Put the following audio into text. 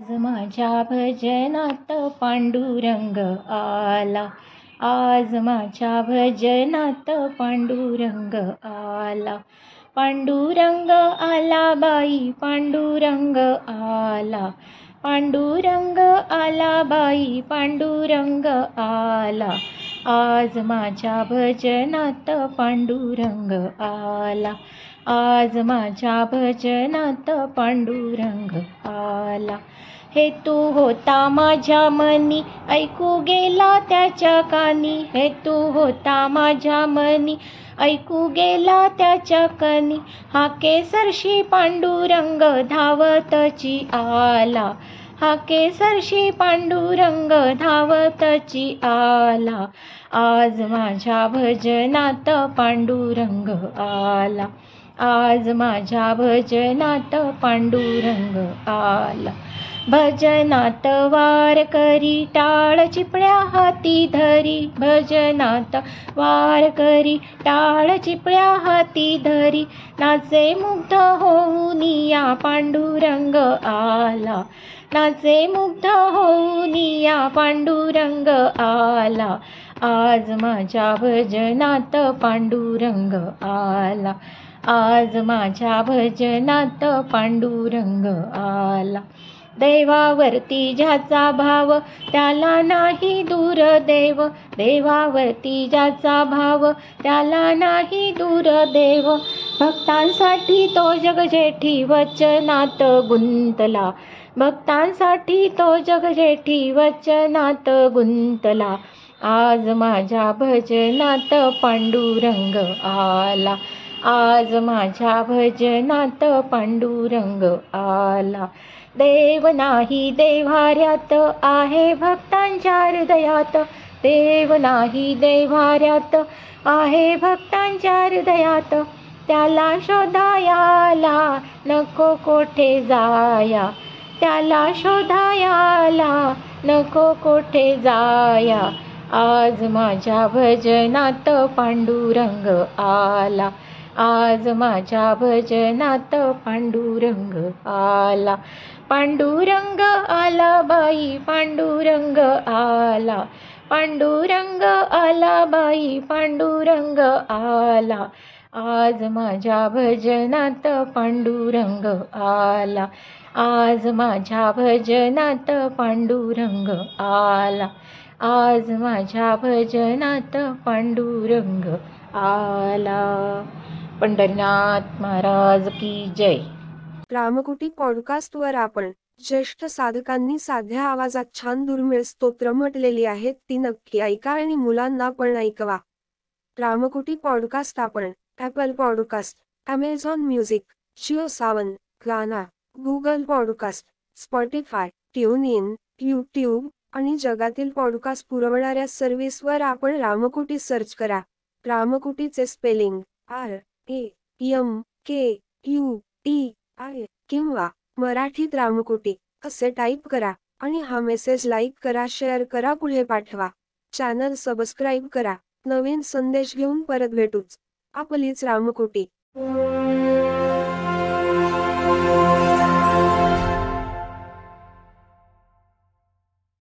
माझ्या भजनात पांडुरंग आला. आज माझ्या भजनात पांडुरंग आला. पांडुरंग आला बाई पांडुरंग आला. पांडुरंग आला बाई पांडुरंग आला. आज माझ्या भजनात पांडुरंग आला. आज माझ्या भजनात पांडुरंग आला. हे तू होता माझ्या मनी ऐकू गेला त्याच्या कानी. हे तू होता माझ्या मनी ऐकू गेला त्याच्या कानी. हा केसरशी पांडुरंग धावतची आला. हा केसरशी पांडुरंग धावतची आला. आज माझ्या भजनात पांडुरंग आला. आज माझ्या भजनात पांडुरंग आला. भजनात वार करी टाळ चिपळ्या हाती धरी. भजनात वार करी टाळ चिपळ्या हाती धरी. नाचे मुग्ध होऊन या पांडुरंग आला. नाचे मुग्ध होऊन या पांडुरंग आला. आज माझ्या भजनात पांडुरंग आला. आज माझ्या भजनात पांडुरंग आला. देवावरती ज्याचा भाव त्याला नाही दूर देव देवावरती ज्याचा भाव त्याला नाही दूर देव भक्तांसाठी तो जगजेठी वचनात गुंतला. भक्तांसाठी तो जगजेठी वचनात गुंतला. आज माझ्या भजनात पांडुरंग आला. आज माझ्या भजनात पांडुरंग आला. देव नाही देवाऱ्यात आहे भक्तांच्या हृदयात. देव नाही देवाऱ्यात आहे भक्तांच्या हृदयात. त्याला शोधायाला नको कोठे जाया. त्याला शोधायाला नको कोठे जाया. आज माझ्या भजनात पांडुरंग आला. आज माझ्या भजनात पांडुरंग आला. पांडुरंग आला बाई पांडुरंग आला. पांडुरंग आला बाई पांडुरंग आला. आज माझ्या भजनात पांडुरंग आला. आज माझ्या भजनात पांडुरंग आला. आज माझ्या भजनात पांडुरंग आला. पंढरीनाथ महाराज की जय. रामकुटी पॉडकास्टवर आपण ज्येष्ठ साधकांनी साध्या आवाजात छान दुर्मिळ स्तोत्र म्हटलेली आहेत ती नक्की ऐका आणि मुलांना पण ऐकवा. रामकुटी पॉडकास्ट आपण Apple podcast Amazon music Jio Saavn Gaana Google podcast Spotify tune in YouTube आणि जगातील पॉडकास्ट पुरवणाऱ्या सर्व्हिसवर आपण रामकुटी सर्च करा. रामकुटीचे spelling R A M K U T I किंवा मराठीत रामकोटी असे टाईप करा आणि हा मेसेज लाईक करा शेअर करा पुढे पाठवा. चॅनल सबस्क्राईब करा. नवीन संदेश घेऊन परत भेटूच. आपलीच रामकोटी